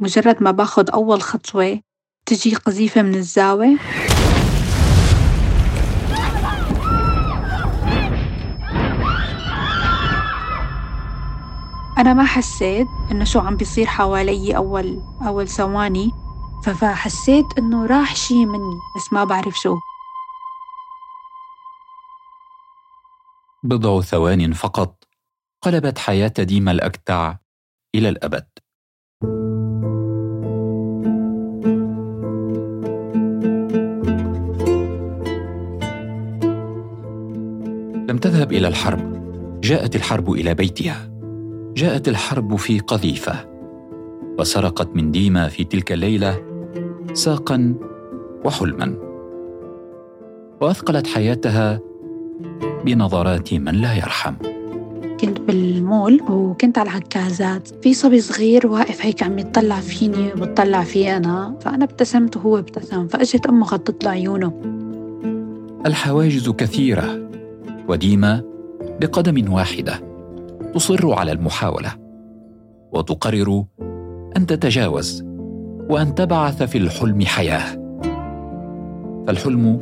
مجرد ما باخد أول خطوة تجي قذيفة من الزاوية. أنا ما حسيت إنه شو عم بيصير حوالي أول أول ثواني فحسيت إنه راح شي مني بس ما بعرف شو. بضع ثوان فقط. قلبت حياة ديما الأكتع إلى الأبد. لم تذهب إلى الحرب. جاءت الحرب إلى بيتها. جاءت الحرب في قذيفة. وسرقت من ديما في تلك الليلة ساقا وحلما. وأثقلت حياتها بنظرات من لا يرحم. كنت بالمول وكنت على العكازات في صبي صغير واقف هيك عم يطلع فيني وبتطلع فيه أنا. فأنا ابتسمت وهو ابتسم. فأجت أمه غطت له عيونه. الحواجز كثيرة. وديما بقدم واحدة تصر على المحاولة وتقرر أن تتجاوز وأن تبعث في الحلم حياة. فالحلم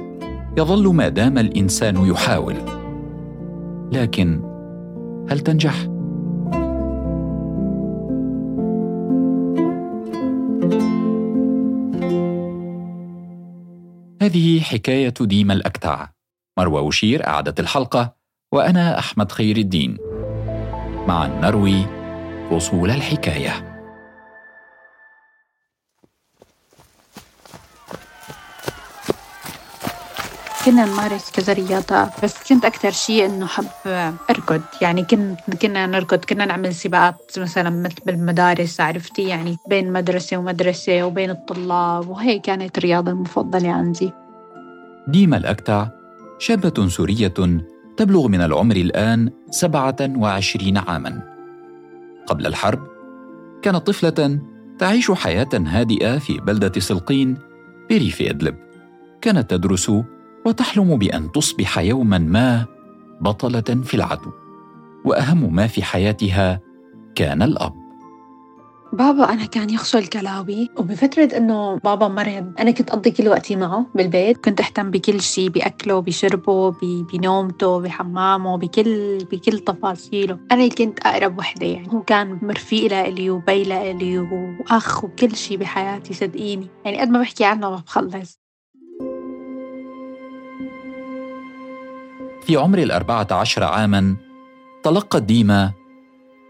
يظل ما دام الإنسان يحاول لكن هل تنجح؟ هذه حكاية ديما الأكتع. مروى وشير اعدت الحلقة وأنا أحمد خير الدين. معا نروي فصول الحكاية. كنا نمارس كذا رياضات بس كنت أكثر شيء إنه حب أركض. يعني كنت كنا نركض كنا نعمل سباقات مثلا مثل بالمدارس عرفتي؟ يعني بين مدرسة ومدرسة وبين الطلاب وهي كانت الرياضة المفضلة عندي. ديما الأكتع شابة سورية تبلغ من العمر الآن سبعة وعشرين عاماً. قبل الحرب كانت طفلة تعيش حياة هادئة في بلدة سلقين بريف إدلب. كانت تدرس وتحلم بأن تصبح يوما ما بطلة في العدو. وأهم ما في حياتها كان الأب. بابا أنا كان يغسل كلاوي وبفترة إنه بابا مرض أنا كنت أقضي كل وقتي معه بالبيت. كنت أهتم بكل شيء بأكله بشربه بنومته بحمامه بكل بكل تفاصيله. أنا كنت أقرب وحدة يعني. هو كان مرفيق لإلي وبي لإلي وأخ وكل شيء بحياتي صدقيني. يعني قد ما بحكي عنه ما بخلص. في عمر الأربعة عشر عاماً تلقت ديما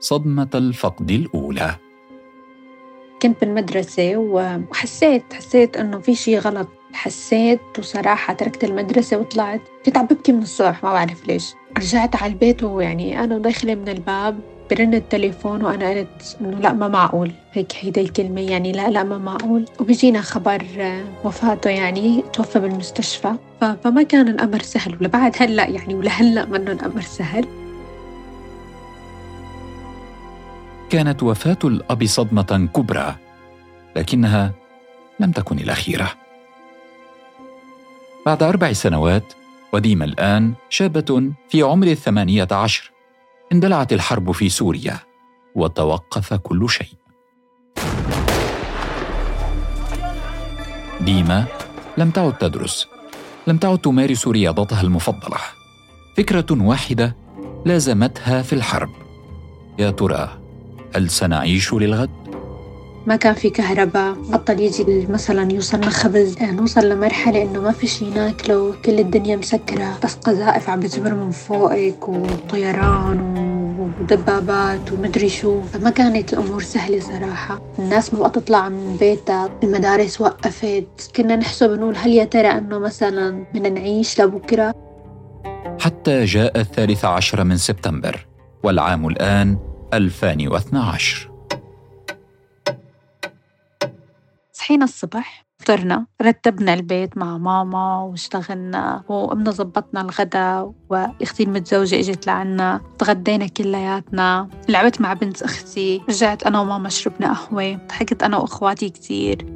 صدمة الفقد الأولى. كنت بالمدرسة وحسيت حسيت إنه في شي غلط. حسيت وصراحة تركت المدرسة وطلعت. كنت عم ببكي من الصبح ما بعرف ليش. رجعت على البيت ويعني أنا داخلة من الباب برن التليفون وأنا قلت إنه لا ما معقول. هيك هيدا الكلمة يعني لا لا ما معقول. وبيجينا خبر وفاته يعني توفى بالمستشفى. فما كان الأمر سهل. ولبعد هلأ يعني ولهلأ منه الأمر سهل. كانت وفاة الأب صدمة كبرى لكنها لم تكن الأخيرة. بعد أربع سنوات وديما الآن شابة في عمر الثمانية عشر اندلعت الحرب في سوريا وتوقف كل شيء. ديما لم تعد تدرس لم تعد تمارس رياضتها المفضلة. فكرة واحدة لازمتها في الحرب. يا ترى هل سنعيش للغد؟ ما كان في كهرباء. بطل يجي مثلا يوصلنا خبز. يعني نوصل لمرحلة إنه ما في شي ناكله كل الدنيا مسكرة. بس قذائف عم بتمر من فوقك وطيران ودبابات ومدري شو. فما كانت الأمور سهلة صراحة. الناس ما بقى تطلع من بيتها. المدارس وقفت. كنا نحسب نقول هل يا ترى أنه مثلا بدنا نعيش لبكرة؟ حتى جاء الثالث عشر من سبتمبر والعام الآن 2012 صحينا الصبح فطرنا رتبنا البيت مع ماما واشتغلنا وقمنا زبطنا الغداء وأختي المتزوجة إجت لعنا تغدينا كلياتنا لعبت مع بنت أختي رجعت أنا وماما شربنا قهوة ضحكت أنا وأخواتي كثير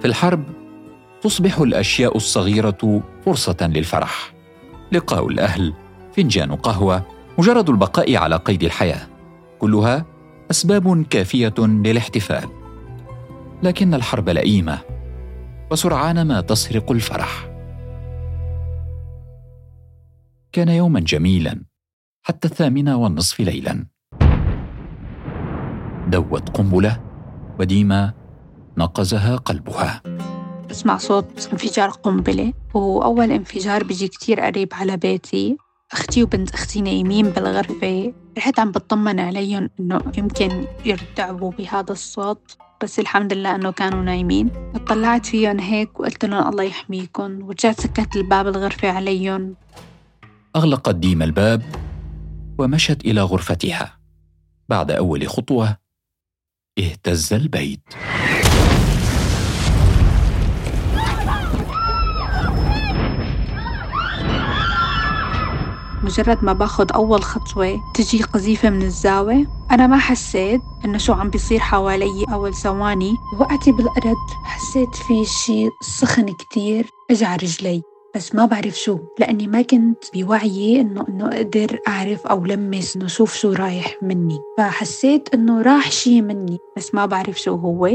في الحرب تصبح الأشياء الصغيرة فرصة للفرح. لقاء الأهل فنجان قهوة مجرد البقاء على قيد الحياة. كلها أسباب كافية للاحتفال. لكن الحرب لئيمة وسرعان ما تسرق الفرح. كان يوما جميلا حتى الثامنة والنصف ليلا. دوت قنبلة وديما نقزها قلبها. بسمع صوت انفجار قنبلة وأول انفجار بيجي كتير قريب على بيتي. أختي وبنت أختي نايمين بالغرفة. رحت عم بطمن عليهم إنه يمكن يرتعبوا بهذا الصوت بس الحمد لله إنه كانوا نايمين. اطلعت فيهم هيك وقلت لهم الله يحميكم ورجعت سكرت الباب الغرفة عليهم. أغلقت ديما الباب ومشت إلى غرفتها. بعد أول خطوة اهتز البيت. مجرد ما باخد أول خطوة تجي قذيفة من الزاوية أنا ما حسيت إنه شو عم بيصير حوالي أول ثواني. وقعتي بالأرض حسيت في شي سخن كتير إجا على رجلي. بس ما بعرف شو لأني ما كنت بوعي إنه إنه أقدر أعرف أو لمس إنه شوف شو رايح مني. فحسيت إنه راح شي مني بس ما بعرف شو هو.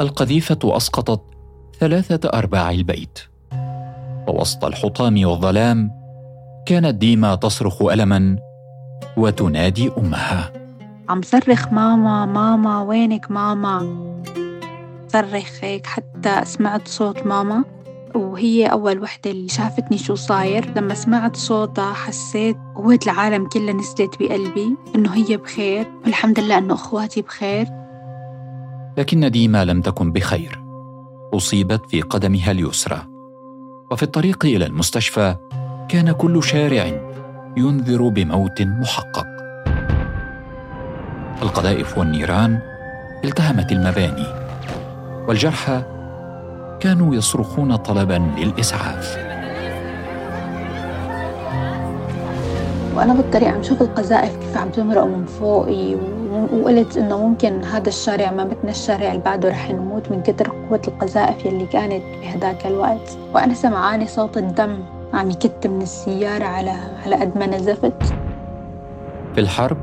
القذيفة أسقطت ثلاثة أرباع البيت. ووسط الحطام والظلام كانت ديما تصرخ ألما وتنادي أمها. عم صرخ ماما ماما وينك ماما؟ صرخ هيك حتى سمعت صوت ماما وهي أول وحدة اللي شافتني شو صاير. لما سمعت صوتها حسيت قوة العالم كلها نزلت بقلبي إنه هي بخير والحمد لله إنه أخواتي بخير. لكن ديما لم تكن بخير. أصيبت في قدمها اليسرى. وفي الطريق إلى المستشفى كان كل شارع ينذر بموت محقق. القذائف والنيران التهمت المباني والجرحى كانوا يصرخون طلبا للإسعاف. وأنا بالطريق عم شوف القذائف كيف عم تمرق من فوقي وقلت إنه ممكن هذا الشارع ما مثل الشارع اللي بعده رح نموت من كتر قوة القذائف يلي كانت بهداك الوقت. وأنا سمعاني صوت الدم. عم يكت من السيارة على على قد ما نزفت. في الحرب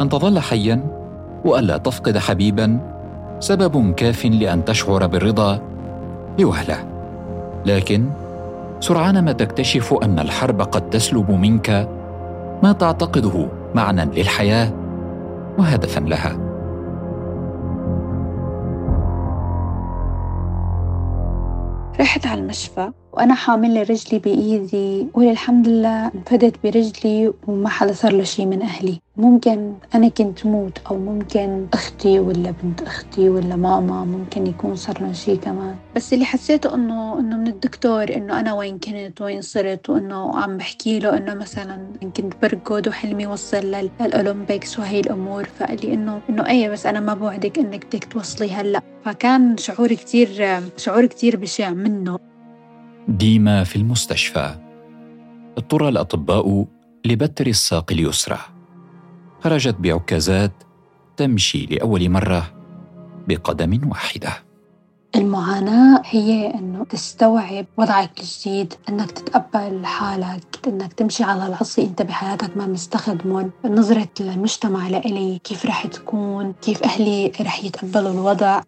أن تظل حيا وألا تفقد حبيبا سبب كاف لأن تشعر بالرضا لوهلة لكن سرعان ما تكتشف أن الحرب قد تسلب منك ما تعتقده معنى للحياة وهدفا لها. رحت على المشفى. وأنا حاملة رجلي بإيدي الحمد لله انفدت برجلي وما حدا صار له شي من أهلي. ممكن أنا كنت موت أو ممكن أختي ولا بنت أختي ولا ماما ممكن يكون صار لهم شي كمان. بس اللي حسيته إنه إنه من الدكتور إنه أنا وين كنت وين صرت وإنه عم بحكي له إنه مثلا كنت بركض وحلمي وصل للأولمبيكس وهي الأمور. فقال لي إنه إنه أي بس أنا ما بوعدك إنك بدك توصلي هلأ. فكان شعور كتير شعور كتير بشع منه. ديما في المستشفى. اضطر الأطباء لبتر الساق اليسرى. خرجت بعكازات تمشي لأول مرة بقدم واحدة. المعاناة هي إنه تستوعب وضعك الجديد إنك تتقبل حالك إنك تمشي على العصي أنت بحياتك ما مستخدمهم نظرة المجتمع لإلي كيف رح تكون كيف أهلي رح يتقبلوا الوضع.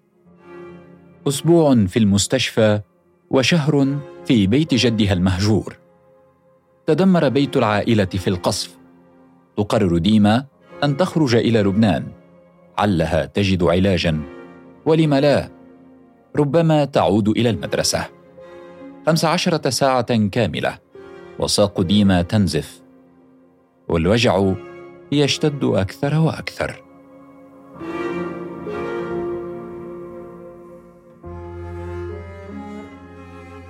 أسبوع في المستشفى وشهر في بيت جدها المهجور. تدمر بيت العائلة في القصف. تقرر ديما أن تخرج إلى لبنان. علها تجد علاجا. ولم لا؟ ربما تعود إلى المدرسة. خمس عشرة ساعة كاملة. وساق ديما تنزف. والوجع يشتد أكثر وأكثر.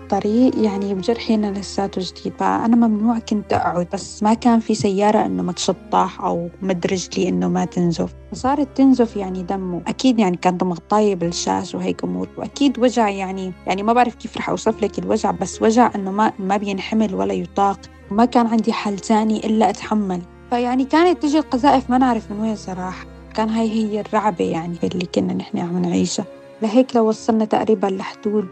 الطريق يعني بجرحي أنا لساته جديد. فأنا ممنوع كنت أقعد بس ما كان في سيارة إنه ما تشطح أو مد رجلي إنه ما تنزف. فصارت تنزف يعني دمه أكيد يعني كانت مغطاية بالشاش وهيك أمور. وأكيد وجع يعني يعني ما بعرف كيف رح أوصف لك الوجع بس وجع إنه ما ما بينحمل ولا يطاق. ما كان عندي حل تاني إلا أتحمل. فيعني كانت تجي القذائف ما نعرف من وين صراحة. كان هاي هي الرعبة يعني اللي كنا نحن عم نعيشها. لهيك لو وصلنا تقريبا لحدود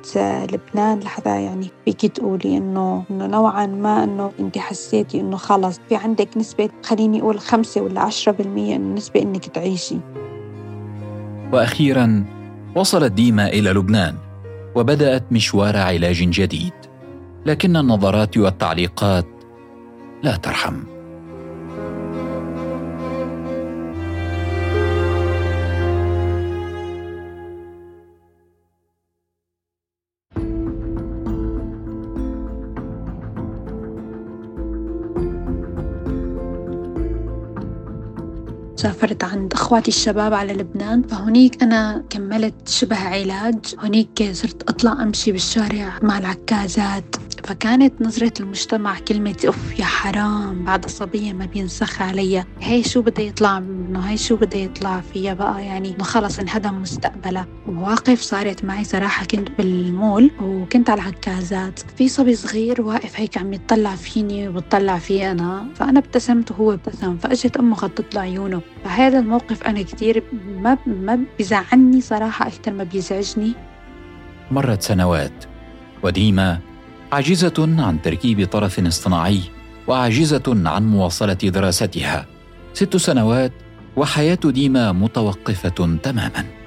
لبنان لحظة يعني فيكي تقولي إنه إنه نوعا ما إنه أنت حسيتي إنه خلص. في عندك نسبة خليني أقول خمسة ولا عشرة بالمية إنه نسبة إنك تعيشي. وأخيرا وصلت ديما إلى لبنان وبدأت مشوار علاج جديد لكن النظرات والتعليقات لا ترحم. سافرت عند أخواتي الشباب على لبنان فهنيك أنا كملت شبه علاج. هنيك صرت أطلع أمشي بالشارع مع العكازات. فكانت نظرة المجتمع كلمة أوف يا حرام بعد صبية ما بينسخ عليا. هي شو بده يطلع منه؟ هي شو بده يطلع فيها بقى؟ يعني إنه خلص انهدم مستقبلها مواقف صارت معي صراحة كنت بالمول وكنت على العكازات في صبي صغير واقف هيك عم يطلع فيني وبتطلع في أنا. فأنا ابتسمت وهو ابتسم فأجت أمه غطت له عيونه. فهذا الموقف أنا كثير ما ما بيزعلني صراحة أكثر ما بيزعجني. مرت سنوات وديما عاجزة عن تركيب طرف اصطناعي وعاجزة عن مواصلة دراستها. ست سنوات وحياة ديما متوقفة تماماً.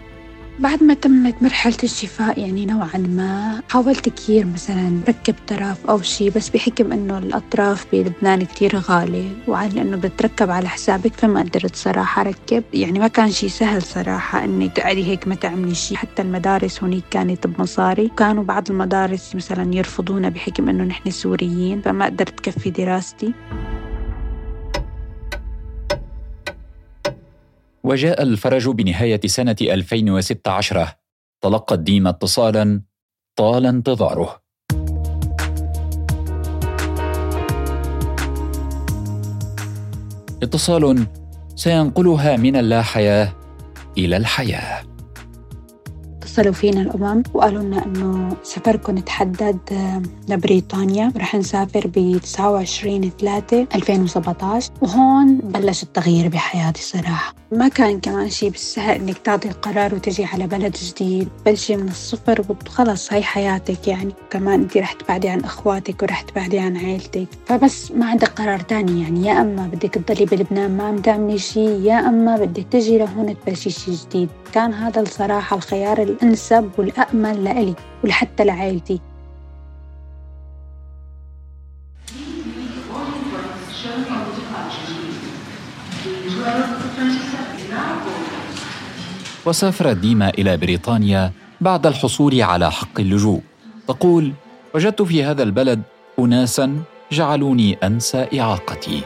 بعد ما تمت مرحلة الشفاء يعني نوعا ما حاولت كثير مثلا ركب طرف أو شيء بس بحكم إنه الأطراف بلبنان كثير غالي وعن إنه بتركب على حسابك فما قدرت صراحة ركب يعني ما كان شيء سهل صراحة إنك تقعدي هيك ما تعملي شيء حتى المدارس هنيك كانت بمصاري. كانوا بعض المدارس مثلا يرفضونا بحكم إنه نحن سوريين فما قدرت كفي دراستي. وجاء الفرج بنهاية سنة 2016 تلقت ديما اتصالا طال انتظاره. اتصال سينقلها من اللا حياه إلى الحياة. اتصلوا فينا الأمم وقالوا لنا إنه سفركم تحدد لبريطانيا. رح نسافر ب 29 3 2017 وهون بلش التغيير بحياتي صراحة. ما كان كمان شيء بالسهل إنك تاخذي القرار وتجي على بلد جديد بلشي من الصفر وخلص هاي حياتك يعني. كمان أنت رح تبعدي عن أخواتك ورح تبعدي عن عائلتك فبس ما عندك قرار تاني يعني. يا أما بدك تضلي بلبنان ما عم تعملي شيء يا أما بدك تجي لهون تبلشي شيء جديد. كان هذا الصراحة الخيار الأنسب والأأمن لإلي ولحتى لعائلتي. وسافرت ديما إلى بريطانيا بعد الحصول على حق اللجوء. تقول وجدت في هذا البلد أناسا جعلوني أنسى إعاقتي.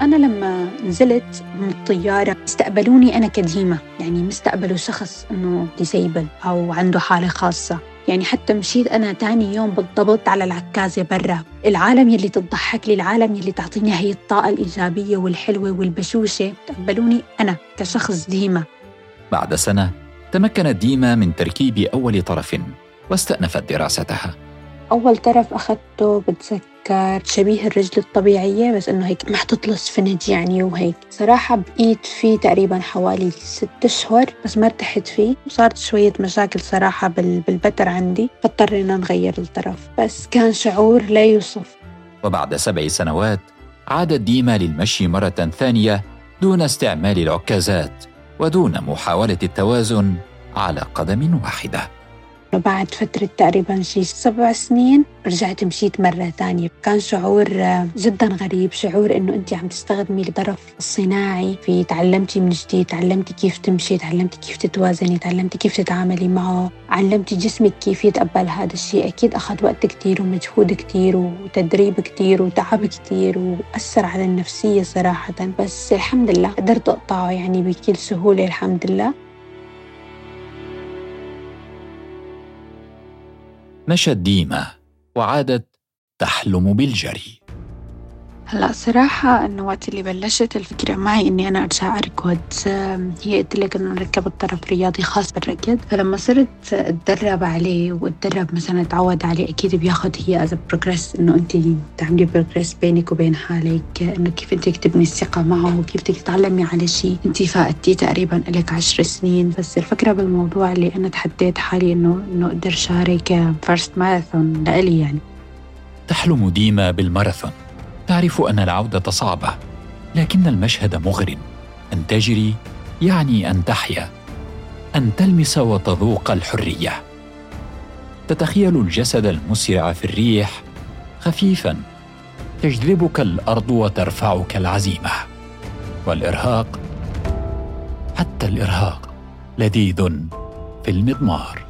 أنا لما نزلت من الطيارة استقبلوني أنا كديمة يعني مستقبلوا شخص إنه ديسيبل أو عنده حالة خاصة. يعني حتى مشيت أنا تاني يوم بالضبط على العكازة برا. العالم يلي تضحك لي العالم يلي تعطيني هي الطاقة الإيجابية والحلوة والبشوشة تقبلوني أنا كشخص ديمة بعد سنة تمكنت ديما من تركيب أول طرف واستأنفت دراستها. أول طرف أخذته بتذكر شبيه الرجل الطبيعية بس إنه هيك محطوط له يعني وهيك. صراحة بقيت فيه تقريبا حوالي ست أشهر بس ما ارتحت فيه. وصارت شوية مشاكل صراحة بالبتر عندي. فاضطرينا نغير الطرف. بس كان شعور لا يوصف. وبعد سبع سنوات عادت ديما للمشي مرة ثانية دون استعمال العكازات ودون محاولة التوازن على قدم واحدة. بعد فترة تقريبا شي سبع سنين رجعت مشيت مرة ثانية كان شعور آه، جدا غريب شعور إنه انت عم تستخدمي الظرف الصناعي في تعلمتي من جديد تعلمتي كيف تمشي تعلمتي كيف تتوازني تعلمتي كيف تتعاملي معه علمتي جسمك كيف يتقبل هذا الشيء. أكيد أخذ وقت كتير ومجهود كتير وتدريب كتير وتعب كتير وأثر على النفسية صراحة. بس الحمد لله قدرت أقطعه يعني بكل سهولة الحمد لله. مشت ديما وعادت تحلم بالجري. هلا صراحة إنه وقت اللي بلشت الفكرة معي إني أنا أرجع أركض هي قلت لك إنه ركبت طرف رياضي خاص بالركض. فلما صرت أتدرب عليه وأتدرب مثلا أتعود عليه أكيد بياخد هي as progress إنه أنت تعملي progress بينك وبين حالك إنه كيف أنت تبني الثقة معه وكيف بدك تتعلمي على شيء. أنت فاتي تقريبا لك عشر سنين. بس الفكرة بالموضوع اللي أنا تحديت حالي إنه إنه أقدر شارك first marathon لإلي يعني. تحلم ديما بالماراثون. تعرف أن العودة صعبة لكن المشهد مغر أن تجري يعني أن تحيا أن تلمس وتذوق الحرية. تتخيل الجسد المسرع في الريح خفيفا تجذبك الأرض وترفعك العزيمة. والإرهاق حتى الإرهاق لذيذ في المضمار.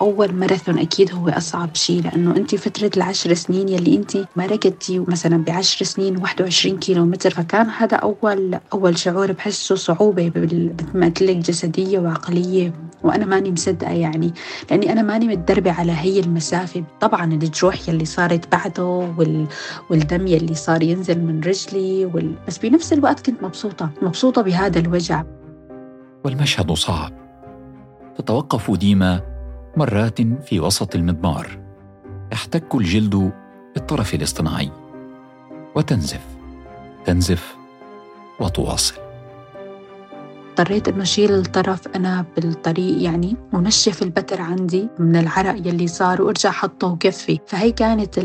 أول ماراثون أكيد هو أصعب شيء لأنه أنت فترة العشر سنين يلي أنت ما ركضتي مثلا بعشر سنين 21 كيلو متر فكان هذا أول أول شعور بحسه صعوبة مثل ما قلت لك جسدية وعقلية وأنا ماني مصدقة يعني لأني أنا ماني متدربة على هي المسافة. طبعا الجروح يلي صارت بعده وال... والدم يلي صار ينزل من رجلي وال... بس بنفس الوقت كنت مبسوطة مبسوطة بهذا الوجع. والمشهد صعب. تتوقف ديما مرات في وسط المضمار يحتك الجلد بالطرف الاصطناعي. وتنزف. تنزف. وتواصل. اضطريت انه اشيل الطرف أنا بالطريق يعني ونشف البتر عندي من العرق يلي صار وارجع حطه وكفي فهي كانت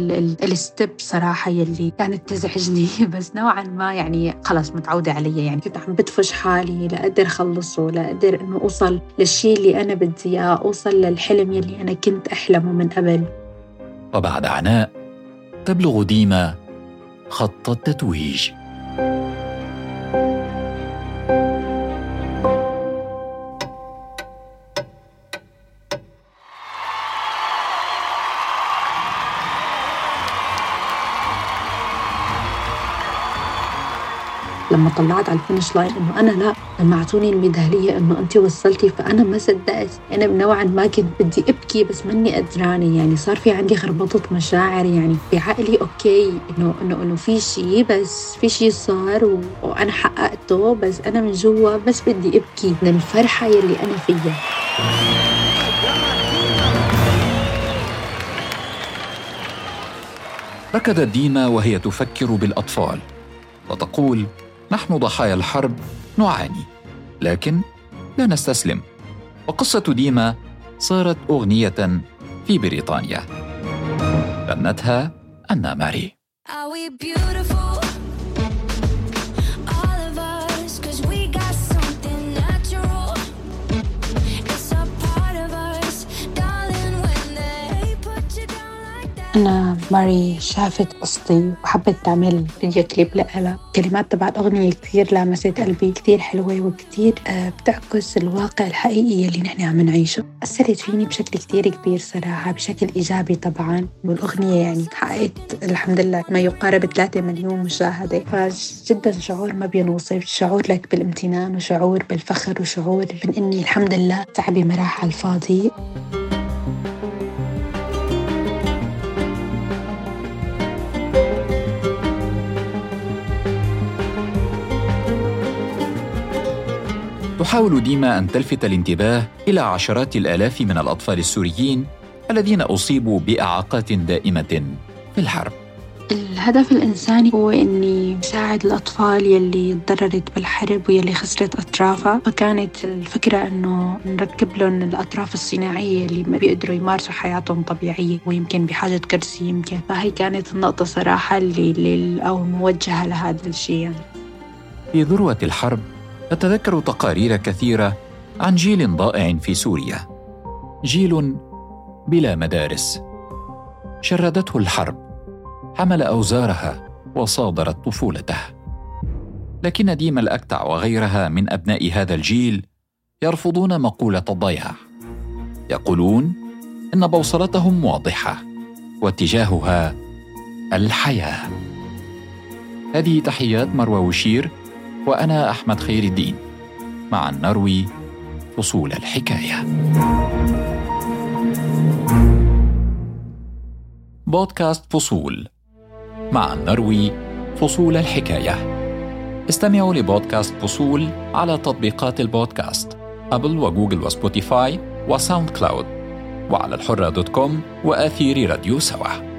الستيب صراحة يلي كانت تزعجني. بس نوعا ما يعني خلص متعودة علي. يعني كنت عم بدفش حالي لاقدر اخلصه لاقدر إنه أوصل للشيء اللي أنا بدي إياه أوصل للحلم يلي أنا كنت أحلمه من قبل. وبعد عناء تبلغ ديما خط التتويج. لما طلعت على ال finish line إنه أنا لا لما اعطوني الميداليه إنه أنت وصلتي فأنا ما صدقت. أنا نوعا ما كنت بدي أبكي بس مني قدرانة يعني صار في عندي خربطة مشاعر يعني بعقلي okay إنه إنه إنه في شيء بس في شيء صار وأنا حققته بس أنا من جوا بس بدي أبكي من الفرحه يلي أنا فيها. ركضت ديما وهي تفكر بالأطفال وتقول نحن ضحايا الحرب نعاني لكن لا نستسلم. وقصة ديما صارت أغنية في بريطانيا. غنتها أنا ماري. أنا ماري شافت قصتي وحبت تعمل فيديو كليب لها كلمات تبع الأغنية كثير لامست قلبي كثير حلوة وكثير آه، بتعكس الواقع الحقيقي اللي نحن عم نعيشه. أثرت فيني بشكل كثير كبير صراحة بشكل إيجابي طبعا. والأغنية يعني حققت الحمد لله ما يقارب 3 مليون مشاهدة. فجدا شعور ما بينوصف شعور لك بالامتنان وشعور بالفخر وشعور من إني الحمد لله تعبي ما راح على الفاضي تحاول ديما أن تلفت الانتباه إلى عشرات الآلاف من الأطفال السوريين الذين أصيبوا بإعاقات دائمة في الحرب. الهدف الإنساني هو إني ساعد الأطفال يلي تضررت بالحرب ويلي خسرت أطرافها. فكانت الفكرة إنه نركب لهم الأطراف الصناعية اللي ما بيقدروا يمارسوا حياتهم طبيعية ويمكن بحاجة كرسي يمكن. فهي كانت النقطة صراحة اللي, اللي أو موجهة لهذا الشيء. يعني. في ذروة الحرب أتذكر تقارير كثيرة عن جيل ضائع في سوريا. جيل بلا مدارس. شردته الحرب. حمل أوزارها وصادرت طفولته. لكن ديما الأكتع وغيرها من أبناء هذا الجيل يرفضون مقولة الضياع يقولون إن بوصلتهم واضحة واتجاهها الحياة. هذه تحيات مروى وشير وأنا أحمد خير الدين. معا نروي فصول الحكاية. بودكاست فصول. مع نروي فصول الحكاية. استمعوا لبودكاست فصول على تطبيقات البودكاست Apple و Google و Spotify و SoundCloud. وعلى الحرة دوت كوم وآثير راديو سوا.